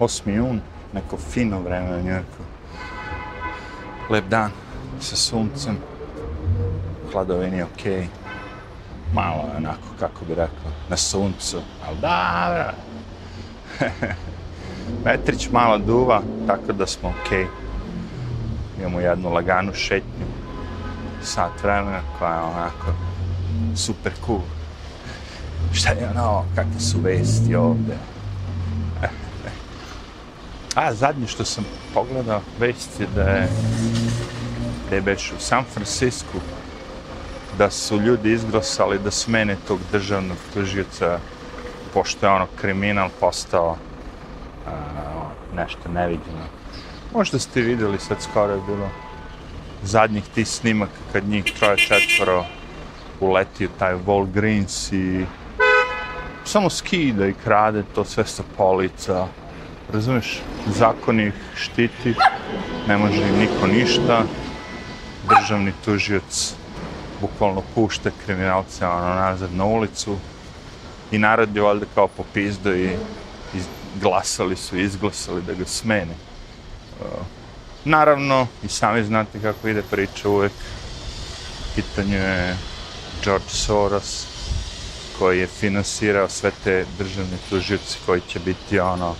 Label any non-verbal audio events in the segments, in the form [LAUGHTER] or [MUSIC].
8. jun, neko fino vreme u Njujorku. Lep dan, sa suncem, hladovini je okej. Okay. Malo je onako, kako bi rekao, na suncu, ali da, [LAUGHS] Vetrić malo duva, tako da smo okej. Okay. Imamo jednu laganu šetnju, sat vremena koja je onako super cool. Šta je ono, kakve su vesti ovde? A, zadnje što sam pogledao vesti da je, da je beš u San Francisco da su ljudi izglasali da smene tog državnog tužioca pošto je ono kriminal postao a, nešto neviđeno. Možda ste videli, sad skoro je bilo zadnjih tih snimaka kad njih troje četvoro uleti u taj Walgreens i samo skida i krade to sve sa polica. Razumeš, zakon ih štiti, ne može im niko ništa. Državni tužioc bukvalno pušta kriminalce ono, nazad na ulicu i narod je valjda kao popizdo i glasali su, izglasali da ga smene. Uh, naravno, i sami znate kako ide priča uvek. Pitanje je George Soros, koji je finansirao sve te državne tuživci koji će biti ono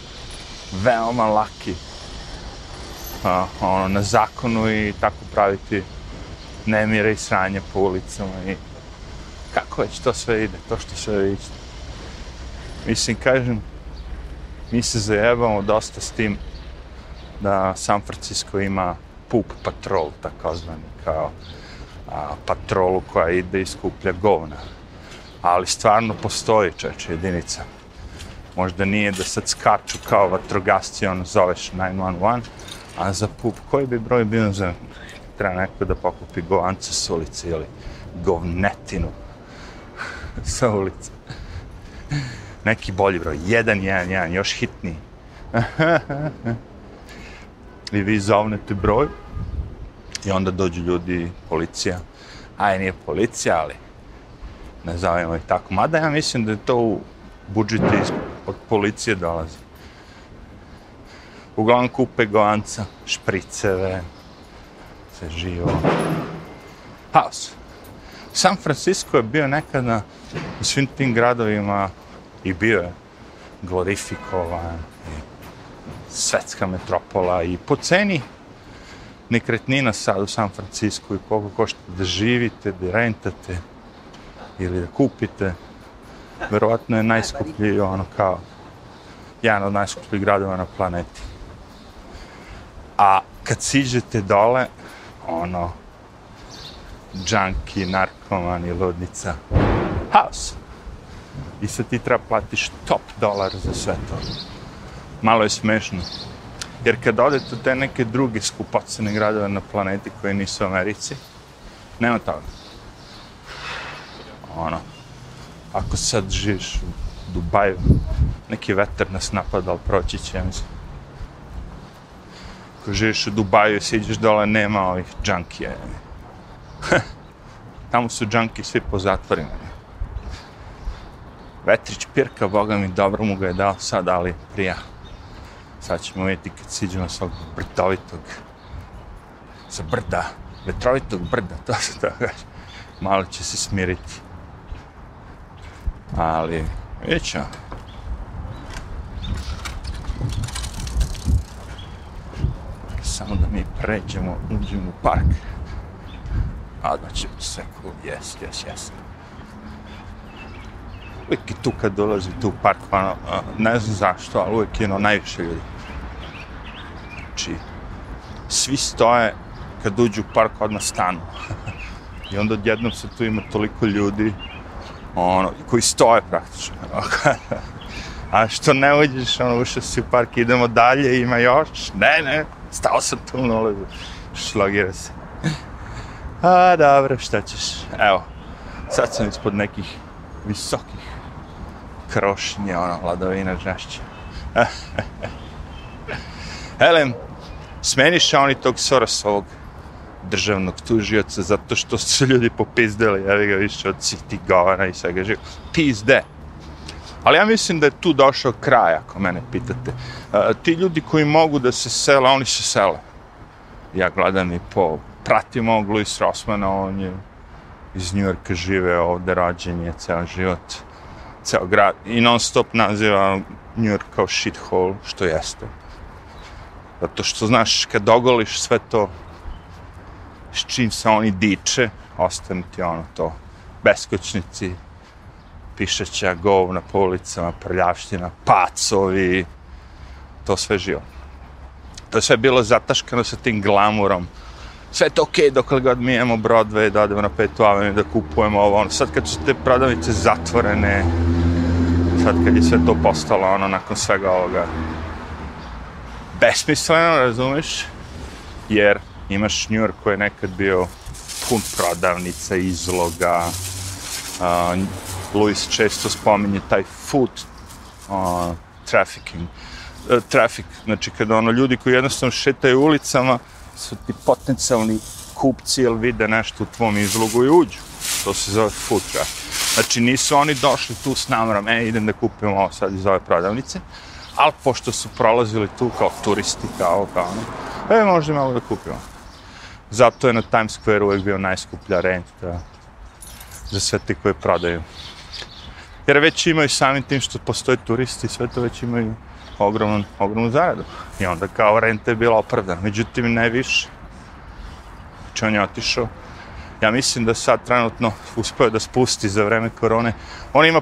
veoma laki a, ono, na zakonu i tako praviti nemire i sranje po ulicama i kako već to sve ide, to što sve vidi. Mislim, kažem, mi se zajebamo dosta s tim da San Francisco ima pup patrol, takozvani, kao a, patrolu koja ide i skuplja govna. Ali stvarno postoji čeče jedinica. Možda nije da sad skaču kao vatrogasci, ono zoveš 911, a za pup, koji bi broj bio za treba neko da pokupi govance s ulice ili govnetinu [LAUGHS] sa ulice. Neki bolji broj, 111, još hitniji. [LAUGHS] I vi zovnete broj i onda dođu ljudi, policija. Aj, nije policija, ali ne zovemo ih tako. Mada ja mislim da je to u budžete iz, od policije dolazi. Uglavnom kupe govanca, špriceve, se živo. Haos. San Francisco je bio nekada u svim tim gradovima i bio je glorifikovan svetska metropola i po ceni nekretnina sad u San Francisco i koliko košta da živite, da rentate ili da kupite. Verovatno je najskuplji ono kao jedan od najskupljih gradova na planeti. A kad siđete dole, ono, džanki, narkomani, ludnica, haos. I sad ti treba platiš top dolar za sve to. Malo je smešno. Jer kad odete u te neke druge skupocene gradove na planeti koje nisu u Americi, nema toga. Ono, ako sad živiš u Dubaju, neki veter nas napada, ali proći će, ja mislim. Ako živiš u Dubaju, siđeš dole, nema ovih džankija. [LAUGHS] Tamo su džanki svi po zatvorima. Vetrić pirka, boga mi, dobro mu ga je dao sad, ali prija. Sad ćemo vidjeti kad siđemo s ovog brdovitog, sa brda, vetrovitog brda, [LAUGHS] to se to kaže. Malo će se smiriti. Ali, ćemo. Samo da mi pređemo, uđemo u park. A da će sve cool, jes, jes, jes uvijek i tu kad dolazi tu u park, ono, ne znam zašto, ali uvijek je ono najviše ljudi. Znači, svi stoje kad uđu u park odmah stanu. [LAUGHS] I onda odjednom se tu ima toliko ljudi, ono, koji stoje praktično. [LAUGHS] A što ne uđeš, ono, ušao si u park, idemo dalje, ima još, ne, ne, stao sam tu na ulezu, šlogira se. A, dobro, šta ćeš, evo, sad sam ispod nekih visokih krošnje, ono, hladovina žašća. [LAUGHS] Elem, smeniše oni tog Sorosovog državnog tužioca zato što su ljudi popizdali, ja ga više od svih tih govana i svega živa. Pizde. Ali ja mislim da je tu došao kraj, ako mene pitate. Uh, ti ljudi koji mogu da se sele, oni se sele. Ja gledam i po, pratim ovog Louis Rossmana, on je iz Njujorka žive ovde, rođen je ceo život, ceo grad, i non stop naziva Njujork kao shithole, što jeste. Zato što, znaš, kad dogoliš sve to s čim se oni diče, ostane ti ono to, beskočnici, pišeća govna po ulicama, prljavština, pacovi, to sve živo. To je sve bilo zataškano sa tim glamurom. Sve je to okej okay, dok god mi imamo Broadway, da odemo na petu avenue, da kupujemo ovo, ono. Sad kad su te prodavnice zatvorene, sad kad je sve to postalo, ono, nakon svega ovoga, besmisleno, razumeš? Jer imaš New York koji je nekad bio pun prodavnica, izloga, uh, Luis često spominje taj food uh, trafficking, uh, traffic, znači kada ono ljudi koji jednostavno šetaju ulicama su ti potencijalni kupci ili vide nešto u tvom izlogu i uđu. To se zove food traffic. Znači nisu oni došli tu s namerom, e, idem da kupim ovo sad iz ove prodavnice, ali pošto su prolazili tu kao turisti, kao, kao e, možda malo da kupimo. Zato je na Times Square uvek bio najskuplja renta za sve ti koje prodaju. Jer već imaju samim tim što postoje turisti, sve to već imaju ogromnu, ogromnu zaradu. I onda kao renta je bila opravdana. Međutim, ne više. Znači on je otišao. Ja mislim da sad trenutno uspeo da spusti za vreme korone. On ima,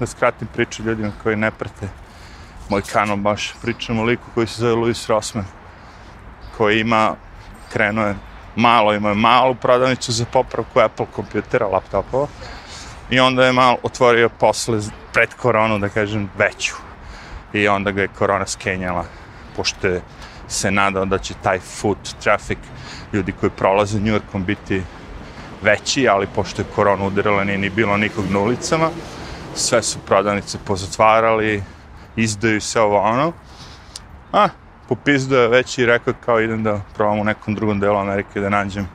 da skratim priču ljudima koji ne prate moj kanal baš, pričamo o liku koji se zove Louis Rossman, koji ima, krenuo je malo, ima je malu prodavnicu za popravku Apple kompjutera, laptopova, i onda je malo otvorio posle, pred koronu, da kažem, veću. I onda ga je korona skenjala, pošto je se nadao da će taj foot traffic, ljudi koji prolaze New Yorkom biti veći, ali pošto je korona udarila, nije ni bilo nikog na ulicama, sve su prodavnice pozatvarali, izdaju se ovo ono. A, popizdo je već i rekao kao idem da probam u nekom drugom delu Amerike da nađem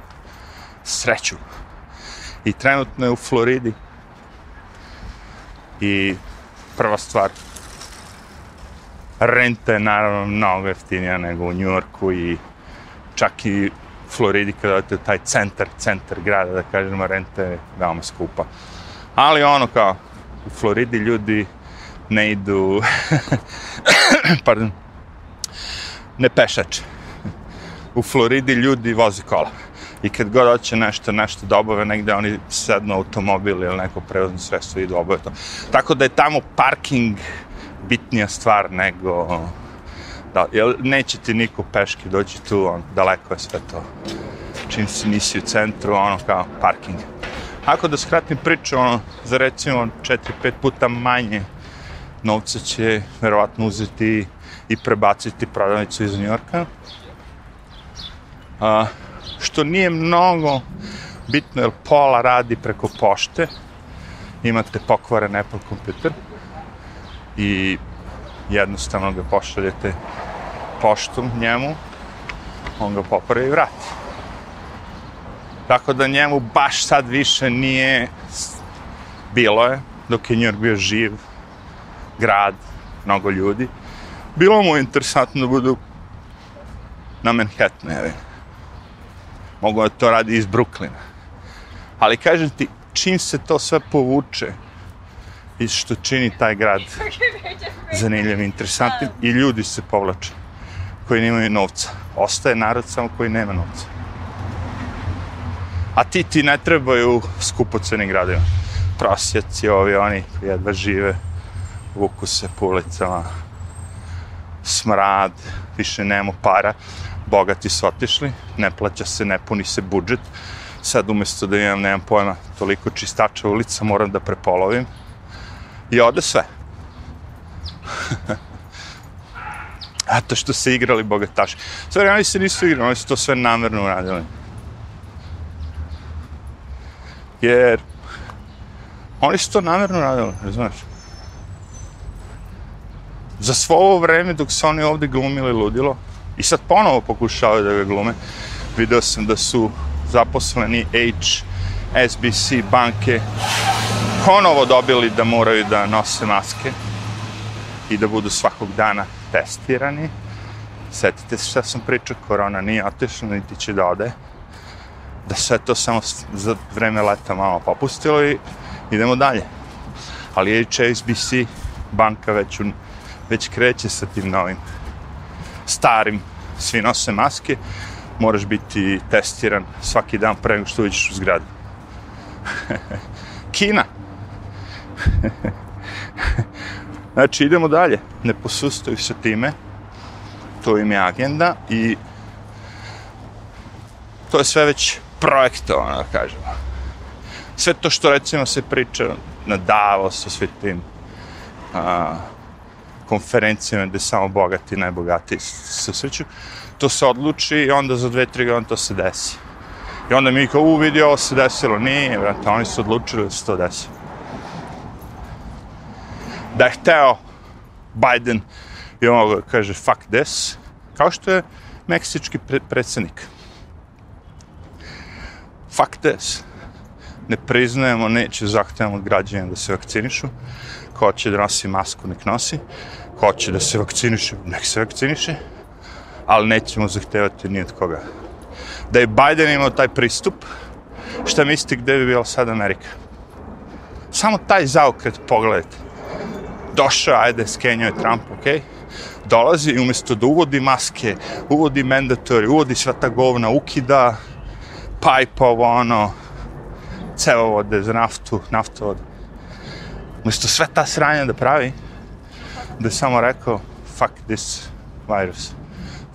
sreću. I trenutno je u Floridi. I prva stvar, renta je naravno mnogo jeftinija nego u Njujorku i čak i Floridi kada odete taj centar, centar grada, da kažemo, renta je veoma skupa. Ali ono kao, u Floridi ljudi ne idu, [COUGHS] pardon, ne pešače. U Floridi ljudi vozi kola. I kad god hoće nešto, nešto da obave negde, oni sednu automobil ili neko prevozno sredstvo i idu obave to. Tako da je tamo parking bitnija stvar nego... Da, jer neće ti niko peški doći tu, on, daleko je sve to. Čim si nisi u centru, ono kao parking. Ako da skratim priču, ono, za recimo 4-5 puta manje novca će verovatno uzeti i prebaciti prodavnicu iz Njorka. A, što nije mnogo bitno, jer pola radi preko pošte. Imate pokvaren Apple kompjuter i jednostavno ga pošaljete poštom njemu, on ga popravi i vrati. Tako da njemu baš sad više nije bilo je, dok je New York bio živ, grad, mnogo ljudi. Bilo mu interesantno da budu na Manhattanu, jevi. Mogu da to radi iz Brooklyna. Ali kažem ti, čim se to sve povuče i što čini taj grad zanimljiv, interesantnim i ljudi se povlače koji nemaju novca. Ostaje narod samo koji nema novca. A ti ti ne trebaju skupoceni gradima. Prosjaci, ovi, oni jedva žive vuku se po ulicama, smrad, više nema para, bogati su otišli, ne plaća se, ne puni se budžet, sad umjesto da imam, nemam pojma, toliko čistača ulica, moram da prepolovim i ode sve. [LAUGHS] A to što se igrali bogataši. Sve oni se nisu igrali, oni su to sve namerno uradili. Jer oni su to namerno uradili, razumiješ? Za svo ovo vreme dok su oni ovde glumili ludilo i sad ponovo pokušavaju da ga glume, video sam da su zaposleni HSBC banke ponovo dobili da moraju da nose maske i da budu svakog dana testirani. Setite se šta sam pričao, korona nije otišla, niti će da ode. Da sve to samo za vreme leta malo popustilo i idemo dalje. Ali HSBC banka već, un, već kreće sa tim novim starim, svi nose maske, moraš biti testiran svaki dan pre nego što uđeš u zgradu. [LAUGHS] Kina. [LAUGHS] znači, idemo dalje. Ne posustaju sa time. To im je agenda i to je sve već projektovano, da kažemo. Sve to što recimo se priča na Davos, sa sve tim a, konferencijama gde samo bogati i najbogatiji se sreću, to se odluči i onda za dve, tri godina to se desi. I onda mi kao, u, vidi, ovo se desilo. Nije, brate, oni su odlučili da se to desi. Da je hteo Biden i ono kaže, fuck this, kao što je meksički pre predsednik. Fuck this. Ne priznajemo, neće zahtevamo od građana da se vakcinišu. Ko hoće da nosi masku, nek nosi. Ko hoće da se vakciniše, nek se vakciniše. Ali nećemo zahtevati ni od koga da je Biden imao taj pristup, šta mislite gde bi bila sad Amerika? Samo taj zaokret pogledajte. Došao, ajde, skenjao je Trump, okej? Okay? Dolazi i umjesto da uvodi maske, uvodi mandatory, uvodi sva ta govna, ukida pipe ovo, ono, cevovode za naftu, naftovod. Umjesto sve ta sranja da pravi, da je samo rekao, fuck this virus,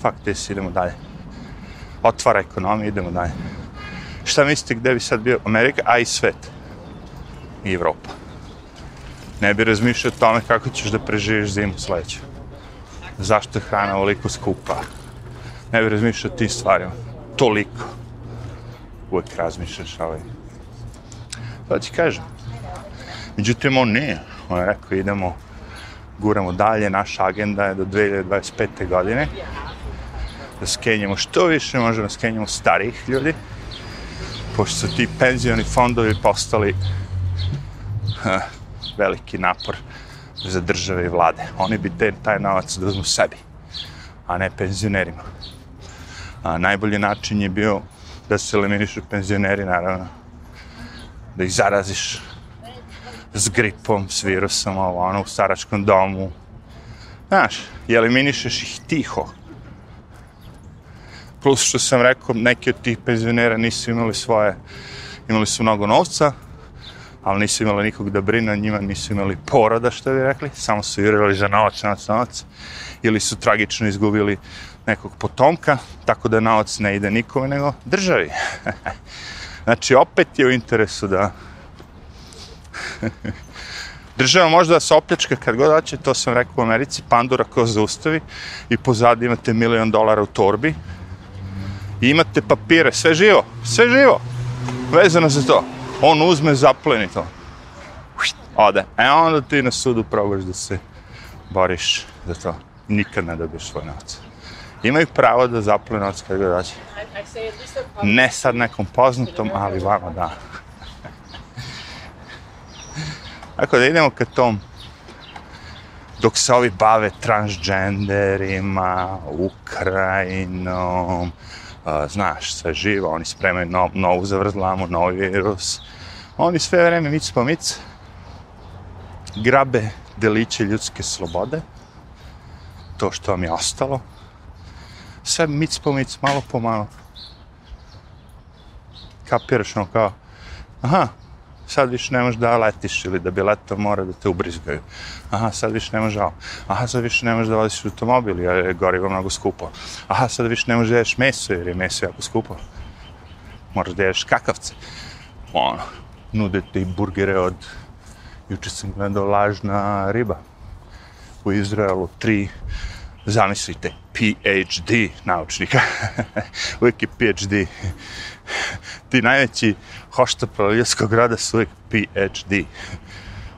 fuck this, idemo dalje otvara ekonomiju, idemo dalje. Šta mislite gde bi sad bio Amerika, a i svet? I Evropa. Ne bi razmišljao o tome kako ćeš da preživiš zimu sledeću. Zašto je hrana ovoliko skupa? Ne bi razmišljao o tim stvarima. Toliko. Uvijek razmišljaš ovaj. Pa ti kažem. Međutim, on nije. On je rekao, idemo, guramo dalje, naša agenda je do 2025. godine da skenjamo što više možemo da skenjamo starih ljudi, pošto su ti penzioni fondovi postali ha, veliki napor za države i vlade. Oni bi te, taj novac da uzmu sebi, a ne penzionerima. A najbolji način je bio da se eliminišu penzioneri, naravno, da ih zaraziš s gripom, s virusom, ovo, ono, u staračkom domu. Znaš, i eliminišeš ih tiho, plus što sam rekao, neki od tih penzionera nisu imali svoje, imali su mnogo novca, ali nisu imali nikog da brine njima, nisu imali poroda, što bi rekli, samo su jurili za novac, novac, novac, ili su tragično izgubili nekog potomka, tako da novac ne ide nikome, nego državi. [LAUGHS] znači, opet je u interesu da [LAUGHS] država može da se opljačka kad god hoće, to sam rekao u Americi, Pandora ko zaustavi i pozadi imate milion dolara u torbi, i imate papire, sve živo, sve živo, vezano za to. On uzme, zapleni to. Ode. E onda ti na sudu probaš da se boriš za to. Nikad ne dobiješ svoj novac. Imaju pravo da zaplene novac kada ga daće. Ne sad nekom poznatom, ali vama da. Tako da idemo ka tom dok se ovi bave transgenderima, Ukrajinom, znaš, sve živo, oni spremaju no, novu zavrzlamu, novi virus. Oni sve vreme mic po mic grabe deliće ljudske slobode, to što vam je ostalo, sve mic po mic, malo po malo. Kapiraš ono kao, aha, sad više ne možeš da letiš ili da bi leto mora da te ubrizgaju. Aha, sad više ne možeš Aha, sad više ne možeš da voziš automobil jer je gorivo mnogo skupo. Aha, sad više ne možeš da ješ meso jer je meso jako skupo. Moraš da ješ kakavce. Ono, nude ti burgere od... Juče sam gledao lažna riba. U Izraelu tri, zamislite, PhD naučnika. [LAUGHS] Uvijek je PhD [LAUGHS] ti najveći hoštapel ljudskog roda su uvijek PhD.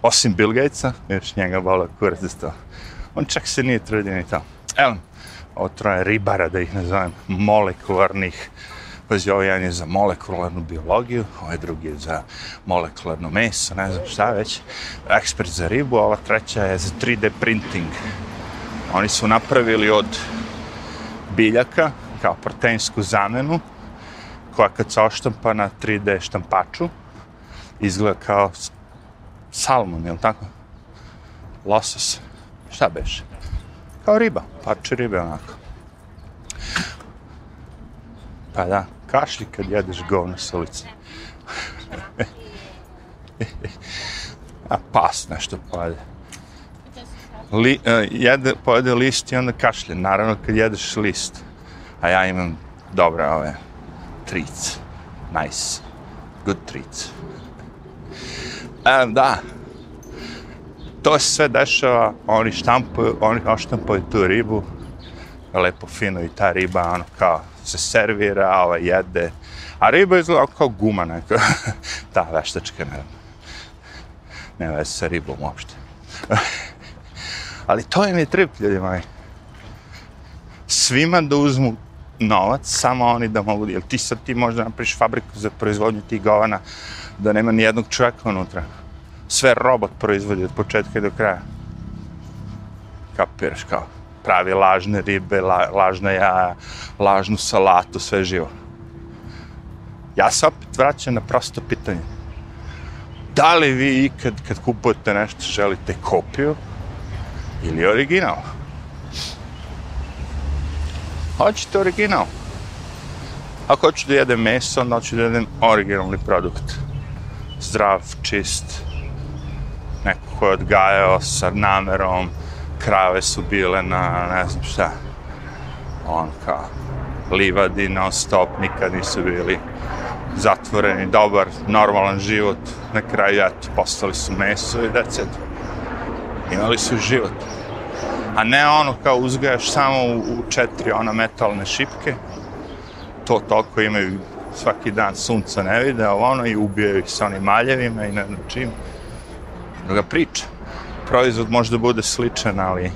Osim Bill Gatesa, još njega bolo kurac za to. On čak se nije trudio ni to. Evo, ovo troje ribara, da ih nazovem, molekularnih Pazi, ovaj jedan je za molekularnu biologiju, ovaj drugi je za molekularno meso, ne znam šta već. Ekspert za ribu, a ova treća je za 3D printing. Oni su napravili od biljaka, kao proteinsku zamenu, koja kad se oštampa na 3D štampaču, izgleda kao salmon, je li tako? Losos. Šta beše? Kao riba, parče ribe onako. Pa da, kašlji kad jedeš govno sa ulice. [LAUGHS] A pas nešto pojede. Li, uh, jede, pojede list i onda kašlje. Naravno kad jedeš list. A ja imam dobre ove treats. Nice. Good treats. E, da. To se sve dešava, oni štampuju, oni oštampaju tu ribu, lepo fino i ta riba, ono, kao, se servira, ovaj, jede. A riba izgleda kao guma neka. ta [LAUGHS] veštačka, ne ne veze sa ribom uopšte. [LAUGHS] Ali to im je trip, ljudi moji. Svima da uzmu novac, samo oni da mogu, jel ti sad ti možda napriš fabriku za proizvodnju tih govana, da nema ni jednog čovjeka unutra. Sve robot proizvodi od početka do kraja. Kapiraš kao? Pravi lažne ribe, la, lažna jaja, lažnu salatu, sve živo. Ja se opet vraćam na prosto pitanje. Da li vi ikad, kad kupujete nešto, želite kopiju ili original? Hoćete original? Ako hoću da jedem meso, onda hoću da jedem originalni produkt. Zdrav, čist, neko ko je odgajao sa namerom, krave su bile na ne znam šta, on kao livadi non stop, nikad nisu bili zatvoreni, dobar, normalan život, na kraju, eto, postali su meso i that's it. Imali su život. A ne ono kao uzgajaš samo u, u četiri ona metalne šipke, to toliko imaju svaki dan sunca ne vide, a ono i ubijaju ih sa onim maljevima i ne znam čim. Druga priča. Proizvod može da bude sličan, ali...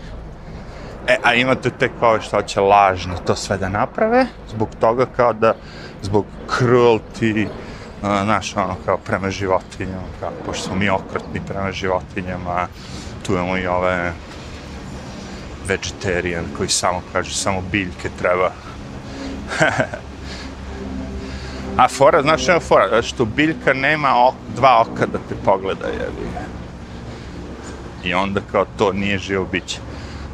E, a imate te kao što će lažno to sve da naprave, zbog toga kao da, zbog cruelty, znaš, ono, kao prema životinjama, kao, pošto smo mi okrutni prema životinjama, tu imamo i ove vegetarian koji samo kaže, samo biljke treba. [LAUGHS] A fora, znaš je fora? Što biljka nema ok, dva oka da te pogleda, jebi. I onda kao to nije živo biće.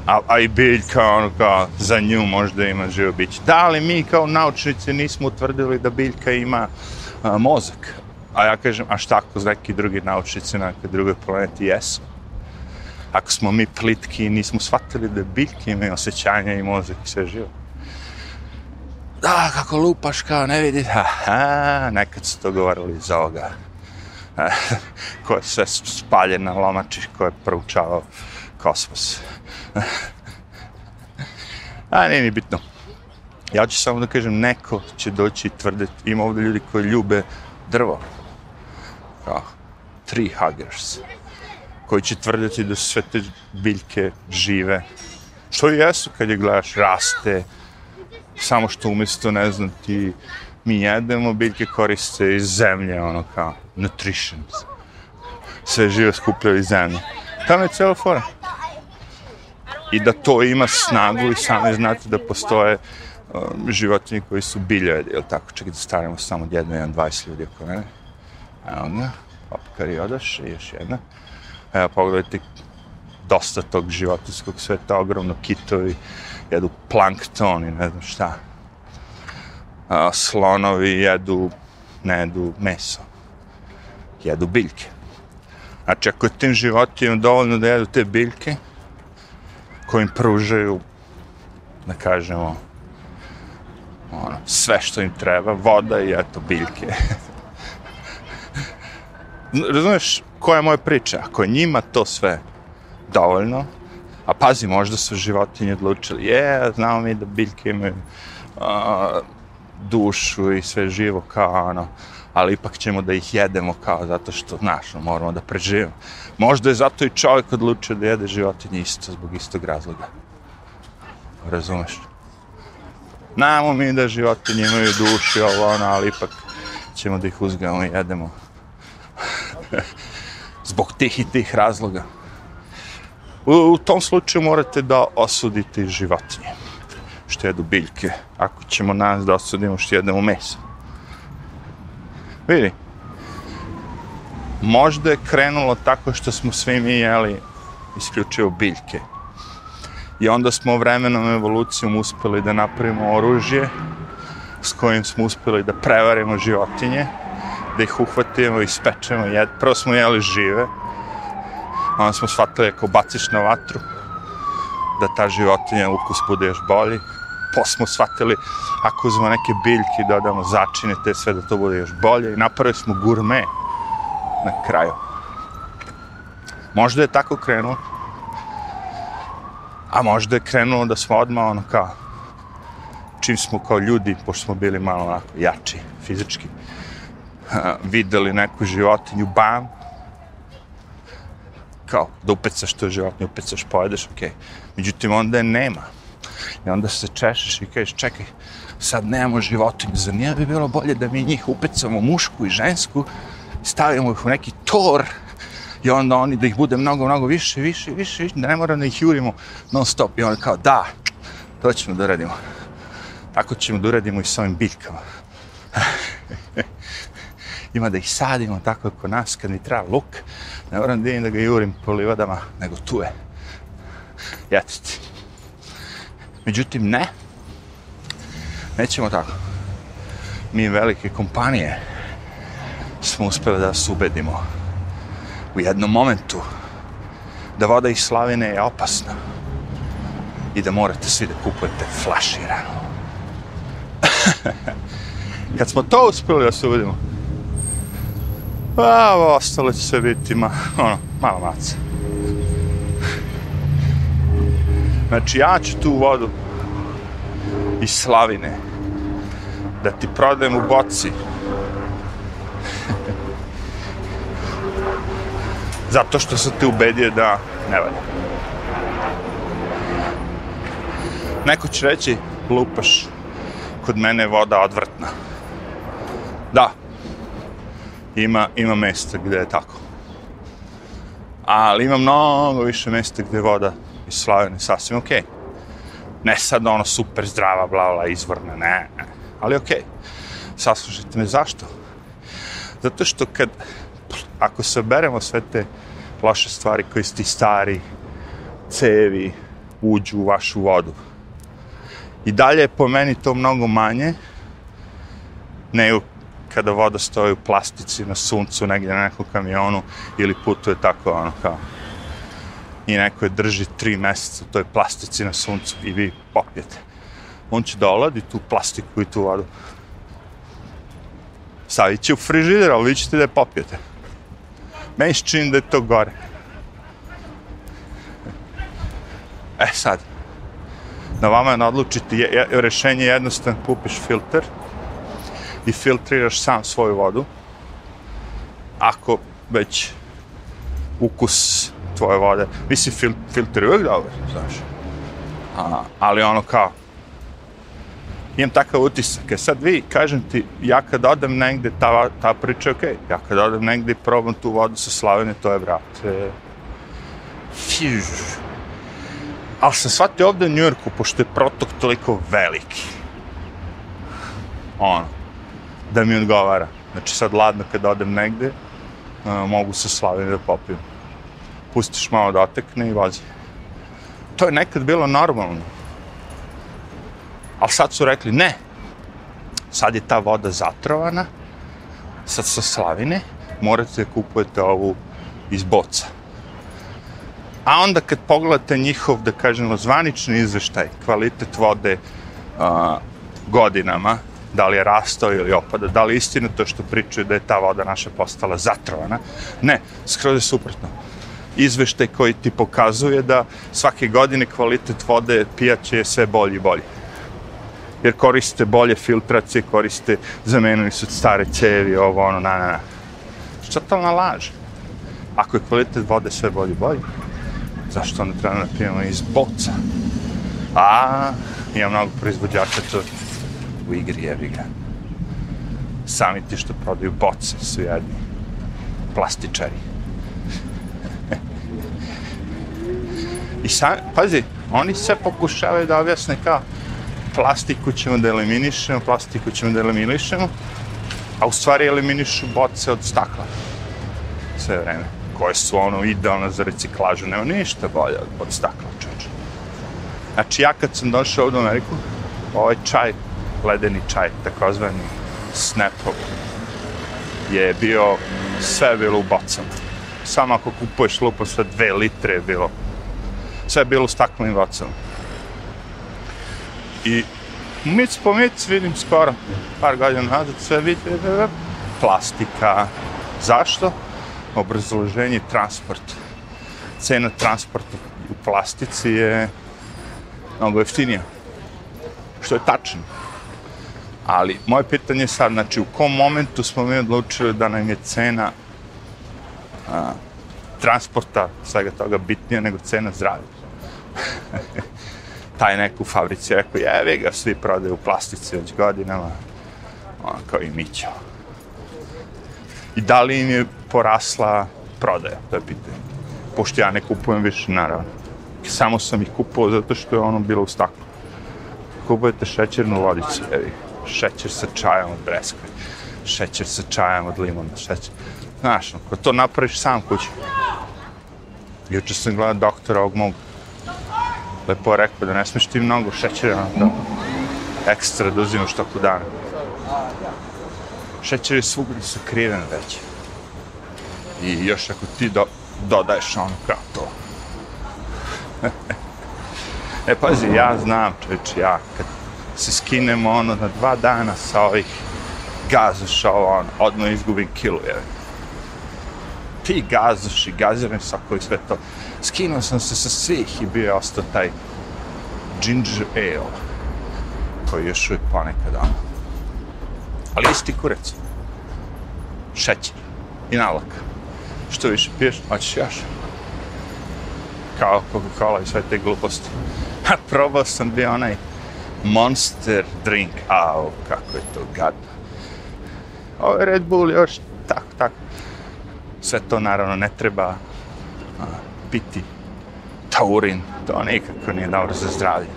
A, a i biljka, ono kao, za nju možda ima živo biće. Da, ali mi kao naučnici nismo utvrdili da biljka ima a, mozak. A ja kažem, a šta ako neki drugi naučnici na nekoj drugoj planeti jesu? Ako smo mi plitki i nismo shvatili da biljke imaju osjećanja i mozak i sve živo. Da, kako lupaš, kao ne vidi, aha, nekad su to govorili iz ovoga, [LAUGHS] ko je sve spaljen na lomači, ko je proučavao kosmos. [LAUGHS] A, nije ni bitno. Ja ću samo da kažem, neko će doći i tvrditi, ima ovdje ljudi koji ljube drvo, kao tree huggers, koji će tvrditi da su sve te biljke žive, što i jesu kad je gledaš, raste, samo što umjesto, ne znam, ti mi jedemo, biljke koriste iz zemlje, ono kao nutrition. Sve živo skupljaju iz zemlje. Tamo je cijela fora. I da to ima snagu i sami znate da postoje um, životinje koji su biljojedi, jel tako? Čekaj da staramo samo jedno, jedan, dvajest ljudi oko mene. Evo ga, opkar i odaš, i još jedna. Evo, pogledajte dosta tog životinskog sveta, ogromno kitovi, jedu plankton i ne znam šta. A, slonovi jedu, ne jedu meso. Jedu biljke. Znači, ako je tim životinjama dovoljno da jedu te biljke, koje im pružaju, da kažemo, ono, sve što im treba, voda i eto, biljke. [LAUGHS] Razumeš koja je moja priča? Ako je njima to sve dovoljno, A pazi, možda su životinje odlučili, je, znamo mi da biljke imaju a, dušu i sve živo kao ono, ali ipak ćemo da ih jedemo kao zato što, znaš, moramo da preživimo. Možda je zato i čovjek odlučio da jede životinje isto, zbog istog razloga. Razumeš? Znamo mi da životinje imaju duši, ovo ono, ali ipak ćemo da ih uzgajamo i jedemo. [LAUGHS] Zbog tih i tih razloga. U, u tom slučaju morate da osudite životinje što jedu biljke, ako ćemo nas da osudimo što jedemo meso. Vidi, možda je krenulo tako što smo svi mi jeli isključivo biljke. I onda smo vremenom evolucijom uspeli da napravimo oružje s kojim smo uspeli da prevarimo životinje, da ih uhvatimo i spečemo. Jed. Prvo smo jeli žive, onda smo shvatili ako baciš na vatru, da ta životinja ukus bude još bolji. Posle smo shvatili ako uzmemo neke biljke i dodamo začine, te sve da to bude još bolje. I napravili smo gurme na kraju. Možda je tako krenulo, a možda je krenulo da smo odmah ono kao, čim smo kao ljudi, pošto smo bili malo onako jači fizički, [LAUGHS] videli neku životinju, bam, kao da upecaš to životinju, upecaš, pojedeš, okej. Okay. Međutim, onda je nema. I onda se češeš i kažeš, čekaj, sad nemamo životinju, zar nije bi bilo bolje da mi njih upecamo mušku i žensku, stavimo ih u neki tor i onda oni da ih bude mnogo, mnogo više, više, više, više da ne moramo da ih jurimo non stop. I onda kao, da, to ćemo da uradimo. Tako ćemo da uradimo i s ovim biljkama. [LAUGHS] Ima da ih sadimo tako kao nas, kad mi treba luk, ne moram da da ga jurim po livadama, nego tu je. Jetiti. Međutim, ne. Nećemo tako. Mi velike kompanije smo uspeli da se ubedimo u jednom momentu da voda iz slavine je opasna i da morate svi da kupujete flaširano. [LAUGHS] Kad smo to uspeli da se ubedimo, a ostalo će sve biti ma, ono, malo maca. Znači, ja ću tu vodu iz slavine da ti prodajem u boci zato što sam te ubedio da ne valja. Neko će reći, lupaš, kod mene je voda odvrtna. Da, ima, ima mesta gde je tako. Ali ima mnogo više mesta gde voda iz slavene sasvim okej. Okay. Ne sad ono super zdrava, bla, bla, izvorna, ne. Ali okej. Okay. Saslušajte me, zašto? Zato što kad, ako se beremo sve te loše stvari koji su stari, cevi, uđu u vašu vodu. I dalje je po meni to mnogo manje nego kada voda stoji u plastici na suncu negdje na nekom kamionu ili putuje tako ono kao i neko je drži tri mjeseca u toj plastici na suncu i vi popijete. On će doladi tu plastiku i tu vodu. Stavit će u frižider, ali vi ćete da je popijete. Meni se čini da je to gore. E sad, na vama je na odlučiti, je, je, rešenje je jednostavno, kupiš filter i filtriraš sam svoju vodu. Ako već ukus tvoje vode, mislim, fil, filter je uvijek dobar, znaš. A, ali ono kao, imam takav utisak. E sad vi, kažem ti, ja kad odem negde, ta, ta priča je okej. Okay. Ja kad odem negde i probam tu vodu sa slavene, to je, brate, fiž. Ali sam shvatio ovde u Njujorku, pošto je protok toliko veliki. Ono, da mi odgovara. Znači sad ladno kad odem negde, uh, mogu sa slavene da popijem. Pustiš malo da otekne i vozi. To je nekad bilo normalno Ali sad su rekli, ne, sad je ta voda zatrovana, sad sa slavine, morate da kupujete ovu iz boca. A onda kad pogledate njihov, da kažemo, zvanični izveštaj, kvalitet vode a, godinama, da li je rastao ili opada, da li je istina to što pričaju da je ta voda naša postala zatrovana. Ne, skroz je suprotno. Izveštaj koji ti pokazuje da svake godine kvalitet vode pijaće je sve bolji i bolji jer koriste bolje filtracije, koriste, zamenili su stare cevi, ovo, ono, na, na, na. Što to laž? Ako je kvalitet vode sve bolji bolji, zašto onda treba da pijemo iz boca? A, ima mnogo proizvođača to u igri, jevi ga. Sami ti što prodaju boce su jedni plastičari. [LAUGHS] I sam, pazi, oni sve pokušavaju da objasne kao plastiku ćemo da eliminišemo, plastiku ćemo da eliminišemo, a u stvari eliminišu boce od stakla sve vreme, koje su ono idealne za reciklažu, nema ništa bolje od, stakla, čoče. Znači, ja kad sam došao ovdje u Ameriku, ovaj čaj, ledeni čaj, takozvani Snapple, je bio, sve je bilo u bocama. Samo ako kupuješ lupo sve dve litre je bilo. Sve je bilo u staklenim bocama. I mic po mic vidim skoro par godina nazad sve vidi plastika. Zašto? Obrazloženje transport. Cena transporta u plastici je mnogo jeftinija. Što je tačno. Ali, moje pitanje je sad, znači, u kom momentu smo mi odlučili da nam je cena a, transporta, svega toga, bitnija nego cena zdravlja? [LAUGHS] Taj neko u fabrici rekao, jevi ga, svi prodaju u plastici već godinama, on kao i mi ćemo. I da li im je porasla prodaja, to je pitanje. Pošto ja ne kupujem više, naravno. Samo sam ih kupovao zato što je ono bilo u staklu. Kupujete šećernu vodicu, jevi šećer sa čajom od breskve, šećer sa čajom od limona, šećer. Znaš, ako to napraviš sam kući. Juče sam gledao doktora ovog mog. Lepo rekao da ne smiješ ti mnogo šećera, da ekstra da uzimaš toku dana. Šećer je svugdje sakriven već. I još ako ti do, dodaješ ono kao to. [LAUGHS] e, pazi, ja znam, čeče, ja kad se skinemo ono na dva dana sa ovih gazoša, on, odmah izgubim kilu, je. Ti gazoši, gazirani sokovi, sve to. Skinuo sam se sa svih i bio je ostao taj ginger ale, koji još uvijek ponekad ono. Ali isti kurec. Šećer. I nalak. Što više piješ, hoćeš još. Kao Coca-Cola i sve te gluposti. Ha, probao sam bio onaj Monster drink, au, kako je to gadno. Ovo je Red Bull još tako, tako. Sve to naravno ne treba a, piti. Taurin, to nikako nije dobro za zdravlje.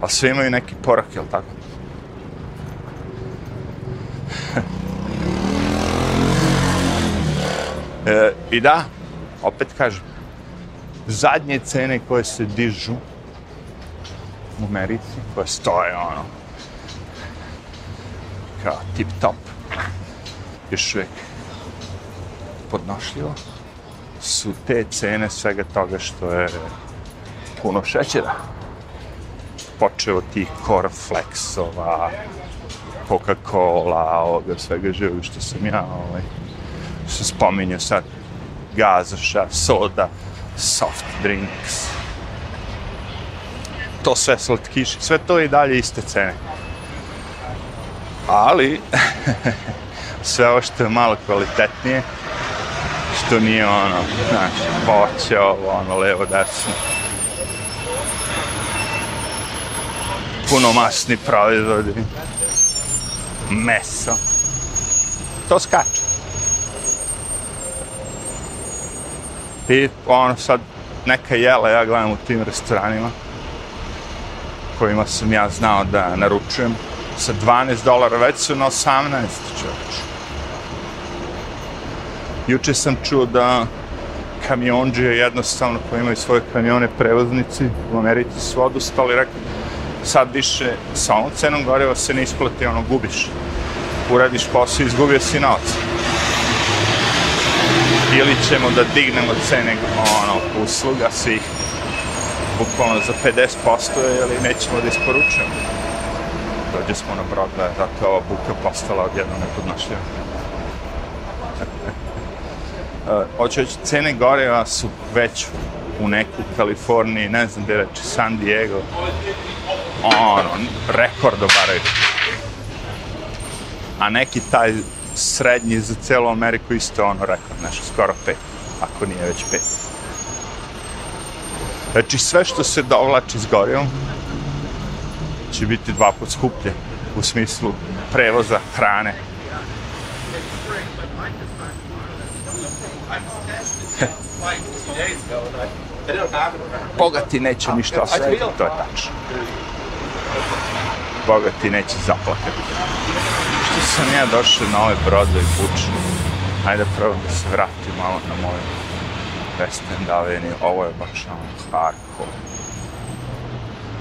A sve imaju neki porak, jel tako? [LAUGHS] e, I da, opet kažem, zadnje cene koje se dižu u Americi, koje stoje ono, kao tip top, još uvijek podnošljivo, su te cene svega toga što je puno šećera. Počeo od tih cornflakesova, Coca-Cola, ovoga svega živo što sam ja ovaj, se spominjao sad, gazoša, soda, soft drinks, to sve slatkiši, sve to je i dalje iste cene. Ali, [LAUGHS] sve ovo što je malo kvalitetnije, što nije ono, znaš, voće, ovo, ono, levo, desno. Puno masni proizvodi. Meso. To skače. I ono sad, neka jela ja gledam u tim restoranima kojima sam ja znao da naručujem sa 12 dolara, već su na 18 čovječ. Juče sam čuo da kamionđe jednostavno koji imaju svoje kamione prevoznici u Americi su odustali, rekli sad više sa ovom cenom goriva se ne isplati, ono gubiš. Uradiš posao, izgubio si novac. Ili ćemo da dignemo cene ono, usluga svih bukvalno za 50% ili nećemo da isporučujemo. Dođe smo na Broadway, zato je ova buka postala odjedno nepodnošljiva. [LAUGHS] Hoću reći, cene goriva su već u neku Kaliforniji, ne znam gde reći, San Diego, ono, rekord obaraju. A neki taj srednji za celu Ameriku isto ono rekord, nešto, skoro pet, ako nije već pet. Znači sve što se dovlači s gorijom će biti dva put skuplje u smislu prevoza hrane. Bogati neće ništa osjetiti, to je tačno. Bogati neće zaplakati. Što sam ja došao na ove brode i bučne? Ajde probam da se vratim malo na moju West End Avenue. Ovo je baš ono hardcore.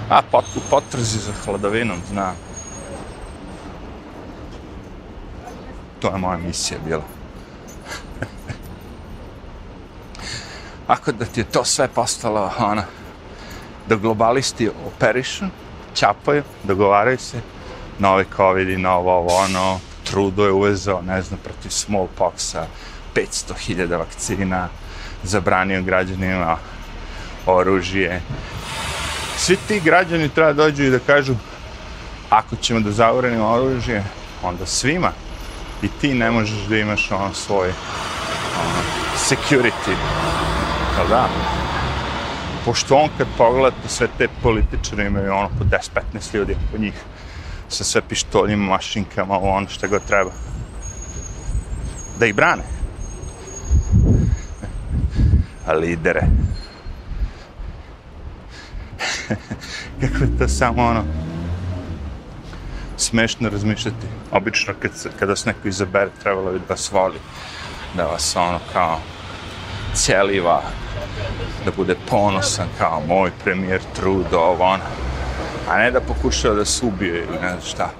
A, pot, potrzi za hladavinom, znam. To je moja misija bila. [LAUGHS] Ako da ti je to sve postalo, ona, da globalisti operišu, ćapaju, dogovaraju se, novi COVID i novo ovo, ono, Trudo je uvezao, ne znam, protiv smallpoxa, 500.000 vakcina, zabranio građanima oružje. Svi ti građani treba dođu i da kažu ako ćemo da zabranimo oružje, onda svima. I ti ne možeš da imaš ono svoj ono, security. Jel da? Pošto on kad pogleda sve te političare imaju ono po 10-15 ljudi po njih sa sve pištoljima, mašinkama, ono što god treba. Da ih brane. Lidere. [LAUGHS] Kako je to samo ono smešno razmišljati. Obično kad kada se neko izabere, trebalo bi da vas voli. Da vas ono kao celiva, da bude ponosan kao moj premijer Trudo, ovo ono a ne da pokušava da se ubije ili ne znam šta.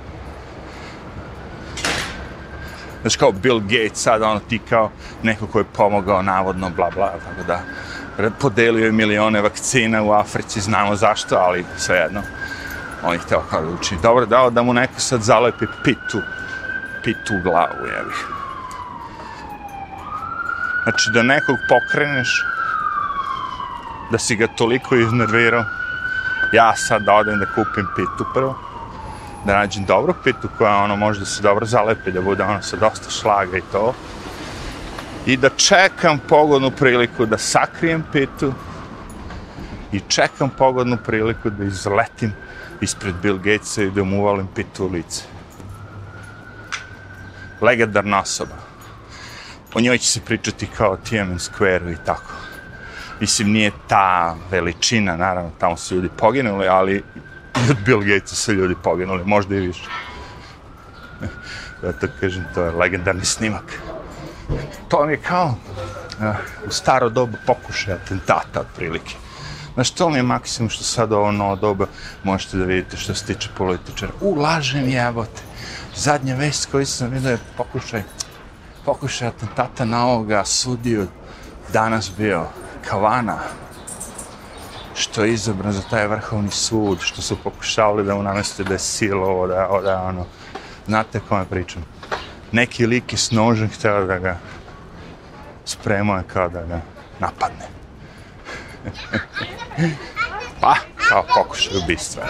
Znaš kao Bill Gates sad, ono ti kao neko ko je pomogao navodno, bla bla, tako da podelio je milione vakcina u Africi, znamo zašto, ali svejedno. On ih hteo kao da uči. Dobro, dao da mu neko sad zalepi pitu, pitu u glavu, jebi. Znači da nekog pokreneš, da si ga toliko iznervirao, ja sad da odem da kupim pitu prvo, da nađem dobru pitu koja ono može da se dobro zalepi, da bude ono sa dosta šlaga i to. I da čekam pogodnu priliku da sakrijem pitu i čekam pogodnu priliku da izletim ispred Bill Gatesa i da mu uvalim pitu u lice. Legendarna osoba. O njoj će se pričati kao Tiananmen Square i tako mislim, nije ta veličina, naravno, tamo su ljudi poginuli, ali i od Bill Gatesa su ljudi poginuli, možda i više. Da to kažem, to je legendarni snimak. To mi je kao uh, u staro dobu pokušaj atentata, otprilike. Znaš, to mi je maksimum što sad ovo novo doba možete da vidite što se tiče političara. U, lažem jebote. Zadnja vest koju sam vidio je pokušaj, pokušaj atentata na ovoga sudiju danas bio Kavana, što je izabran za taj vrhovni sud, što su pokušavali da mu nameste da je silovo, da, da ono, znate kome pričam. Neki lik je s nožem htio da ga spremuje kao da ga napadne. [LAUGHS] pa, kao pokušaj ubistva.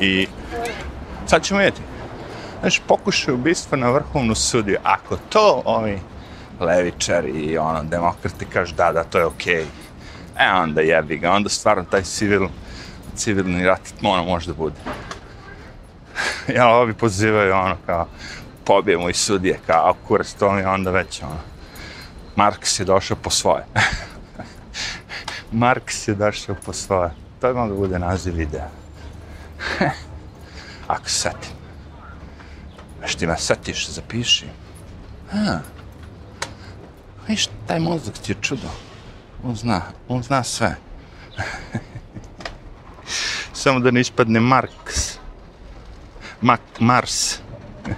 I sad ćemo vidjeti. Znači, pokušaj ubistva na vrhovnu sudiju. Ako to ovi levičari i ono, demokrati kažu da, da, to je okej. Okay. E, onda jebi ga, onda stvarno taj civil, civilni rat ono može da bude. ja, ovi pozivaju ono kao, pobijemo i sudije, kao, kurac, to mi onda već ono. Marks je došao po svoje. [LAUGHS] Marks je došao po svoje. To je da bude naziv videa. [LAUGHS] Ako se setim. Veš ti me setiš, zapiši. Ha. Viš, taj mozak ti je čudo. On zna, on zna sve. [LAUGHS] Samo da ne ispadne Marks. Mak Mars. [LAUGHS]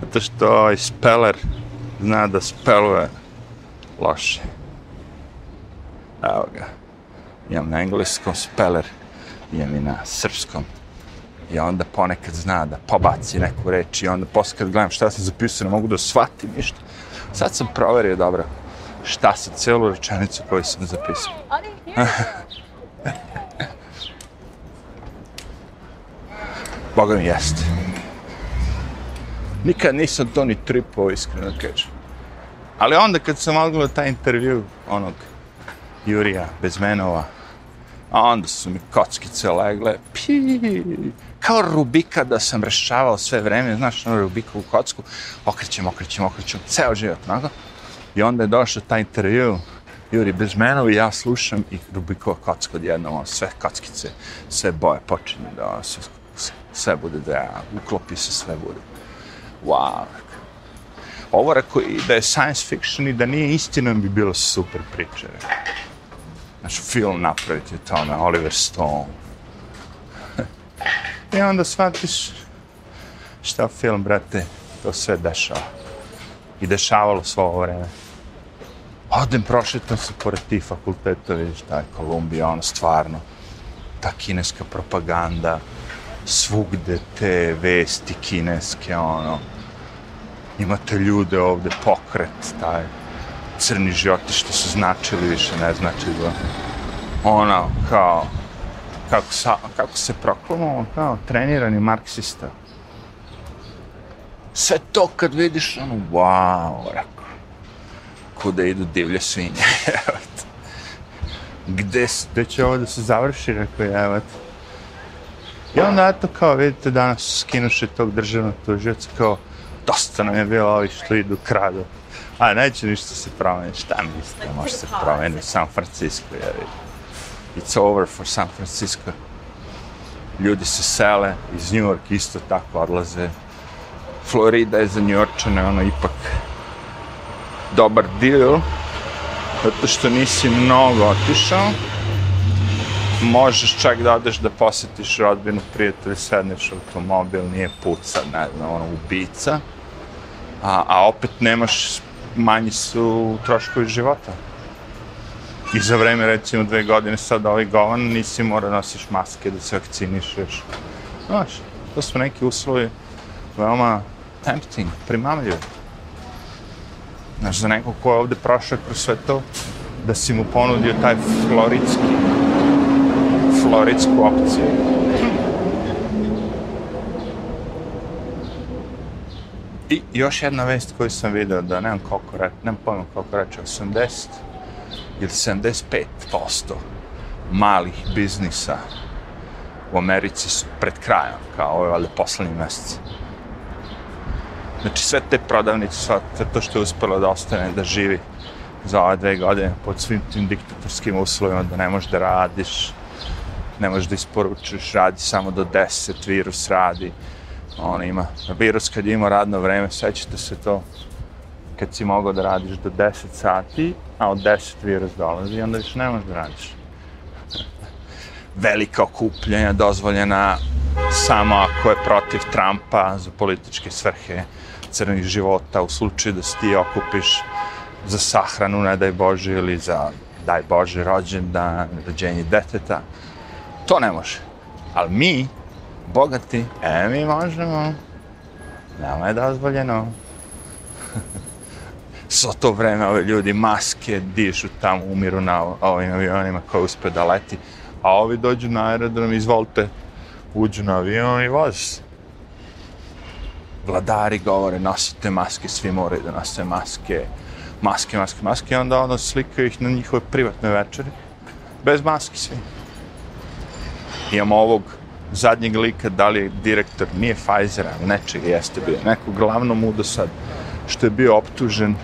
Zato što ovaj speller zna da speluje loše. Evo ga. Imam na engleskom speller, imam i na srpskom i onda ponekad zna da pobaci neku reč i onda posle kad gledam šta sam zapisao ne mogu da shvatim ništa. Sad sam proverio dobro šta se celu rečenicu koju sam zapisao. Boga mi jeste. Nikad nisam to ni tripao, iskreno da kažem. Ali onda kad sam odgledao taj intervju onog Jurija Bezmenova, A onda su mi kockice legle, pi, kao Rubika da sam rešavao sve vreme, znaš, ono Rubikovu kocku, okrećem, okrećem, okrećem, ceo život, onako. I onda je došao taj intervju, Juri Bezmenov i ja slušam i Rubikova kocka odjednom, ono, sve kockice, sve boje počinju da sve, sve bude da ja, uklopi se, sve bude. Wow. Ovo rekao i da je science fiction i da nije istina bi bilo super priče. Znaš, film napraviti o tome, Oliver Stone. I onda shvatiš šta film, brate, to sve dešava. I dešavalo svo ovo vreme. Odem, prošetam se pored tih fakulteta, vidiš, je Kolumbija, ono, stvarno, ta kineska propaganda, svugde te vesti kineske, ono, imate ljude ovde, pokret, taj, crni životi što su značili, više ne znači da, ono, kao, kako, sa, kako se proklamovao, kao, trenirani marksista. Sve to kad vidiš, ono, wow, rekao, kuda idu divlje svinje, [LAUGHS] evo Gde, gde će ovo da se završi, rekao je, evo I onda, eto, kao, vidite, danas skinuše tog državnog tužioca, kao, dosta nam je bilo ovi što idu kradu. A neće ništa se promeniti, šta mislite, može se promeniti u San Francisco, jer it's over for San Francisco. Ljudi se sele, iz New York isto tako odlaze. Florida je za New Yorkčane, ono, ipak dobar deal, zato što nisi mnogo otišao. Možeš čak da odeš da posetiš rodbinu, prijatelji, sedneš u automobil, nije puca, ne znam, ono, ubica. A, a opet nemaš, manji su troškovi života. I za vreme, recimo, dve godine sad ovaj govan, nisi mora nosiš maske, da se vakcinišeš. Znaš, to su neki uslovi veoma tempting, primamljivi. Znaš, za nekog ko je ovde prošao kroz sve to, da si mu ponudio taj floridski, floridsku opciju. I još jedna vest koju sam video, da nemam koliko reče, nemam pojma koliko reče, 80 ili 75% malih biznisa u Americi su pred krajem, kao ove valjda poslednji meseci. Znači sve te prodavnice, sve to što je uspelo da ostane, da živi za ove dve godine pod svim tim diktatorskim uslovima, da ne možeš da radiš, ne možeš da isporučiš, radi samo do 10, virus radi. On ima, virus kad ima radno vreme, sećate se to, kad si mogao da radiš do 10 sati, a od 10 virus dolazi i onda više ne možeš da radiš. Velika okupljenja dozvoljena samo ako je protiv Trumpa za političke svrhe crnih života u slučaju da se ti okupiš za sahranu, ne daj Bože, ili za daj Bože rođendan, rođenje deteta. To ne može. Ali mi, bogati, e, mi možemo. Nama je dozvoljeno. [LAUGHS] Svo to vreme ove ljudi maske dišu tamo, umiru na ovim avionima koji uspe da leti. A ovi dođu na aerodrom, izvolite, uđu na avion i voze vladari govore nosite maske, svi moraju da nose maske, maske, maske, maske, i onda ono slikaju ih na njihove privatne večeri, bez maski svi. Imamo ovog zadnjeg lika, da li je direktor, nije Pfizera, nečega jeste bio, neko glavno mudo sad, što je bio optužen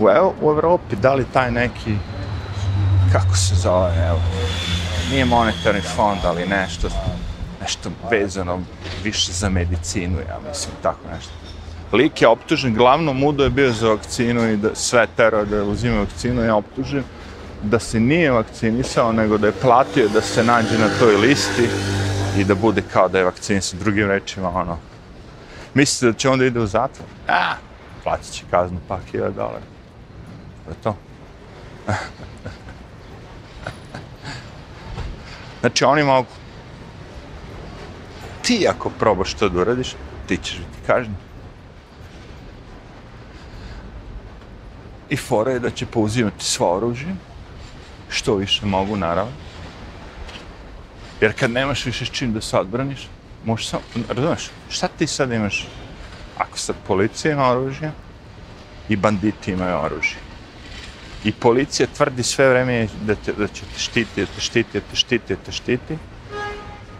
u, u Evropi, da li taj neki, kako se zove, evo, nije monetarni fond, ali nešto, nešto vezano više za medicinu, ja mislim, tako nešto. Lik je optužen, glavno mudo je bio za vakcinu i da sve tero da uzima vakcinu, je optužen da se nije vakcinisao, nego da je platio da se nađe na toj listi i da bude kao da je vakcinisan. Drugim rečima, ono, mislite da će onda ide u zatvor? A, platit će kaznu pa hiljada dolara. To je to. znači, oni mogu ti ako probaš to da uradiš, ti ćeš biti kažnjen. I fora je da će pouzimati svo oružje, što više mogu, naravno. Jer kad nemaš više s čim da se odbraniš, možeš samo, razumeš, šta ti sad imaš? Ako sad policija ima oružje i banditi imaju oružje. I policija tvrdi sve vreme da, te, da će te štiti, da te štiti, da te štiti, da te štiti.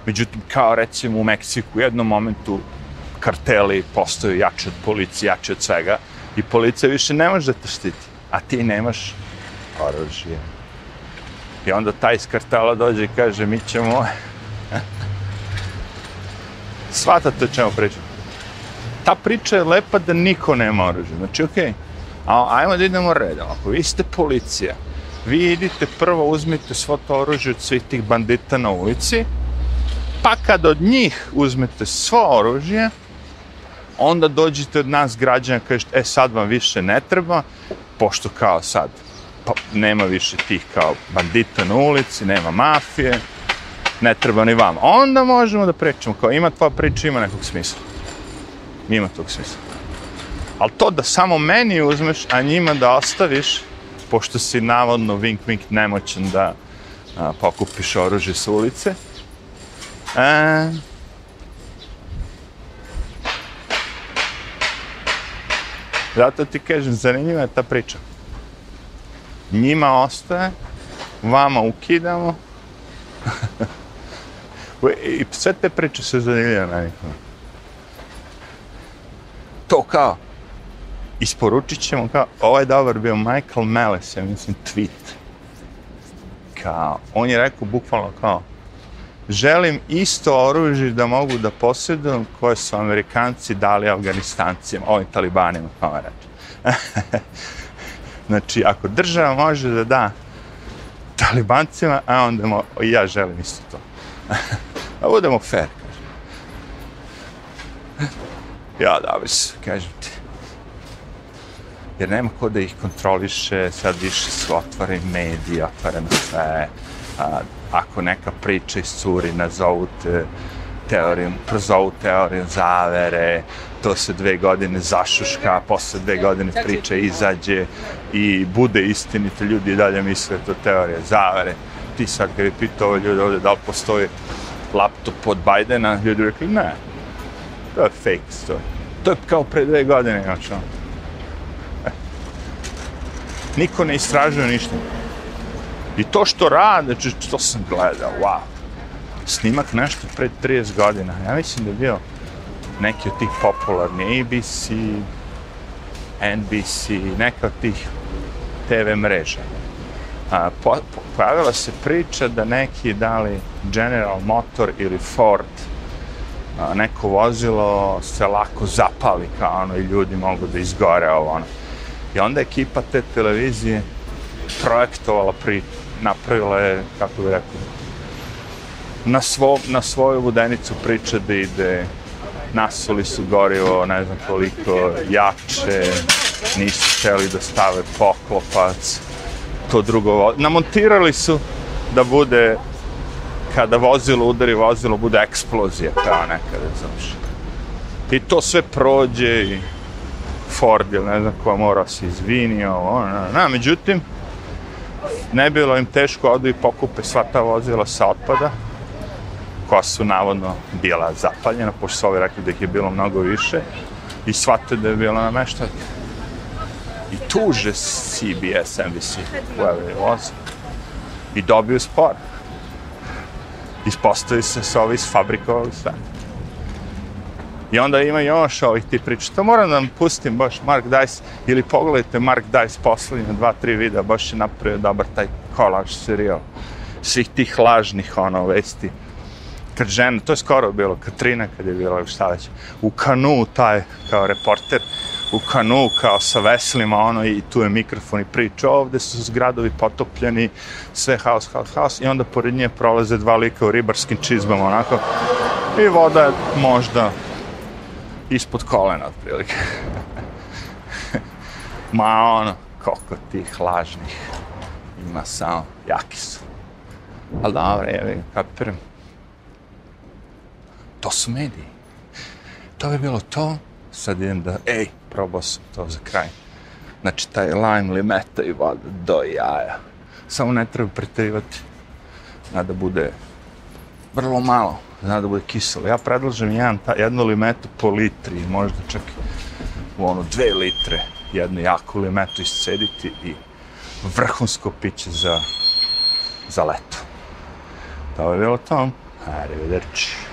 Međutim, kao recimo u Meksiku, u jednom momentu karteli postaju jači od policije, jači od svega i policija više ne može da te štiti, a ti nemaš oružje. I onda taj iz kartela dođe i kaže, mi ćemo... [LAUGHS] Svatate o čemu pričam. Ta priča je lepa da niko nema oružje. Znači, okej, okay, a, ajmo da idemo redom. Ako vi ste policija, vi idite prvo uzmite svo to oružje od svih tih bandita na ulici, pa kad od njih uzmete svo oružje, onda dođete od nas građana, kažete, e sad vam više ne treba, pošto kao sad pa, nema više tih kao bandita na ulici, nema mafije, ne treba ni vama. Onda možemo da pričamo, kao ima tvoja priča, ima nekog smisla. Ima tog smisla. Ali to da samo meni uzmeš, a njima da ostaviš, pošto si navodno vink vink nemoćan da a, pokupiš oružje sa ulice, e, Zato ti kažem, zanimljiva je ta priča. Njima ostaje, vama ukidamo. [LAUGHS] I sve te priče se zanimljive na nikom. To kao, isporučit ćemo kao, ovaj dobar bio Michael Malice, ja mislim, tweet. Kao, on je rekao bukvalno kao, želim isto oružje da mogu da posjedujem koje su Amerikanci dali Afganistancima, ovim talibanima, kao reći. [LAUGHS] znači, ako država može da da talibancima, a onda mo, ja želim isto to. [LAUGHS] da budemo fair, kažem. [LAUGHS] Ja, da, se, kažem ti. Jer nema ko da ih kontroliše, sad više su otvoreni mediji, otvoreno sve, a, ako neka priča iscuri, nazovu te teorijom, prozovu teorijom zavere, to se dve godine zašuška, posle dve godine priča izađe i bude istinite, ljudi dalje misle to teorije zavere. Ti sad kad je pitao ove ljude ovde da li postoji laptop od Bajdena, ljudi rekli ne, to je fake story. To je kao pre dve godine, znači. Niko ne istražuje ništa. I to što rade, to sam gledao, wow. Snimak nešto pred 30 godina. Ja mislim da je bio neki od tih popularni ABC, NBC, neka od tih TV mreža. A, po, po, pojavila se priča da neki dali General Motor ili Ford a, neko vozilo se lako zapali kao ono i ljudi mogu da izgore ovo ono. I onda ekipa te televizije projektovala pri napravila je, kako bih rekao, na, svo, na svoju vodenicu priče da ide nasuli su gorivo, ne znam koliko, jače, nisu htjeli da stave poklopac, to drugo, namontirali su da bude, kada vozilo udari vozilo, bude eksplozija, kao nekada, znaš. I to sve prođe i Ford, ili ne znam ko mora se izvinio, ono, na, međutim, ne bilo im teško odu i pokupe sva ta vozila sa otpada, koja su navodno bila zapaljena, pošto su ovi rekli da ih je bilo mnogo više, i shvate da je bilo nameštati. I tuže CBS, NBC, whoever it was, i dobiju spor. Ispostavi se se ovi isfabrikovali sve. I onda ima još ovih ti priča. To moram da vam pustim baš Mark Dice ili pogledajte Mark Dice poslednje dva, tri videa, baš je napravio dobar taj kolaž serijal svih tih lažnih ono vesti. Kad žena, to je skoro bilo, Katrina kad je bila šta već, u kanu taj kao reporter, u kanu kao sa veslima ono i tu je mikrofon i priča ovde su zgradovi potopljeni, sve haos, haos, haos i onda pored nje prolaze dva lika u ribarskim čizbama onako i voda je možda ispod kolena, otprilike. Ma ono, koliko tih lažnih ima samo, jaki su. Ali dobro, ja kapiram. To su mediji. To bi bilo to. Sad idem da, ej, probao sam to za kraj. Znači, taj lime limeta i voda do jaja. Samo ne treba pretrivati. Zna da bude vrlo malo zna da bude kiselo. Ja predlažem jedan, ta, jednu limetu po litri, možda čak u ono dve litre, jednu jaku limetu iscediti i vrhunsko piće za, za leto. To je bilo to. Arrivederci.